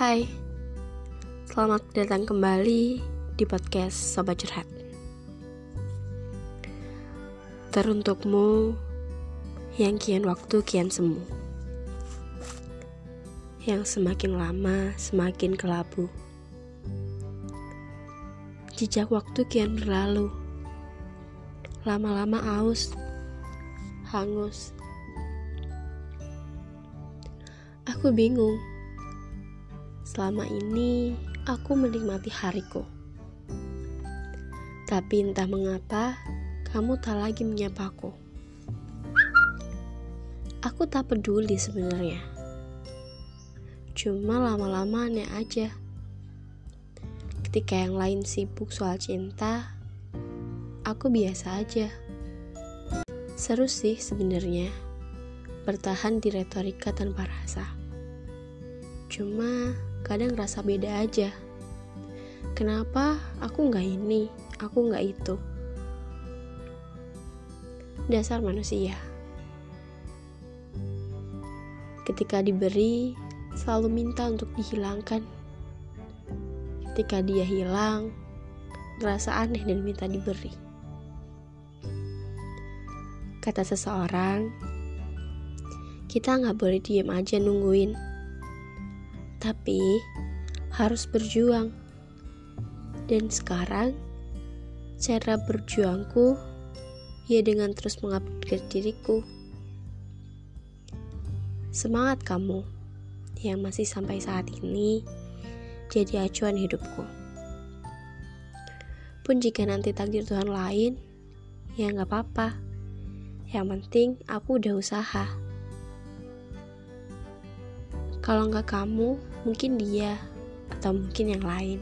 Hai, selamat datang kembali di podcast Sobat Curhat. Teruntukmu yang kian waktu kian semu, yang semakin lama semakin kelabu. Jejak waktu kian berlalu, lama-lama aus, hangus. Aku bingung Selama ini aku menikmati hariku. Tapi entah mengapa kamu tak lagi menyapaku. Aku tak peduli sebenarnya. Cuma lama-lama aneh aja. Ketika yang lain sibuk soal cinta, aku biasa aja. Seru sih sebenarnya bertahan di retorika tanpa rasa. Cuma kadang rasa beda aja. Kenapa aku nggak ini, aku nggak itu? Dasar manusia. Ketika diberi, selalu minta untuk dihilangkan. Ketika dia hilang, terasa aneh dan minta diberi. Kata seseorang, kita nggak boleh diem aja nungguin tapi harus berjuang. Dan sekarang, cara berjuangku ya dengan terus mengupgrade diriku. Semangat kamu yang masih sampai saat ini jadi acuan hidupku. Pun jika nanti takdir Tuhan lain, ya nggak apa-apa. Yang penting aku udah usaha. Kalau nggak kamu, mungkin dia atau mungkin yang lain.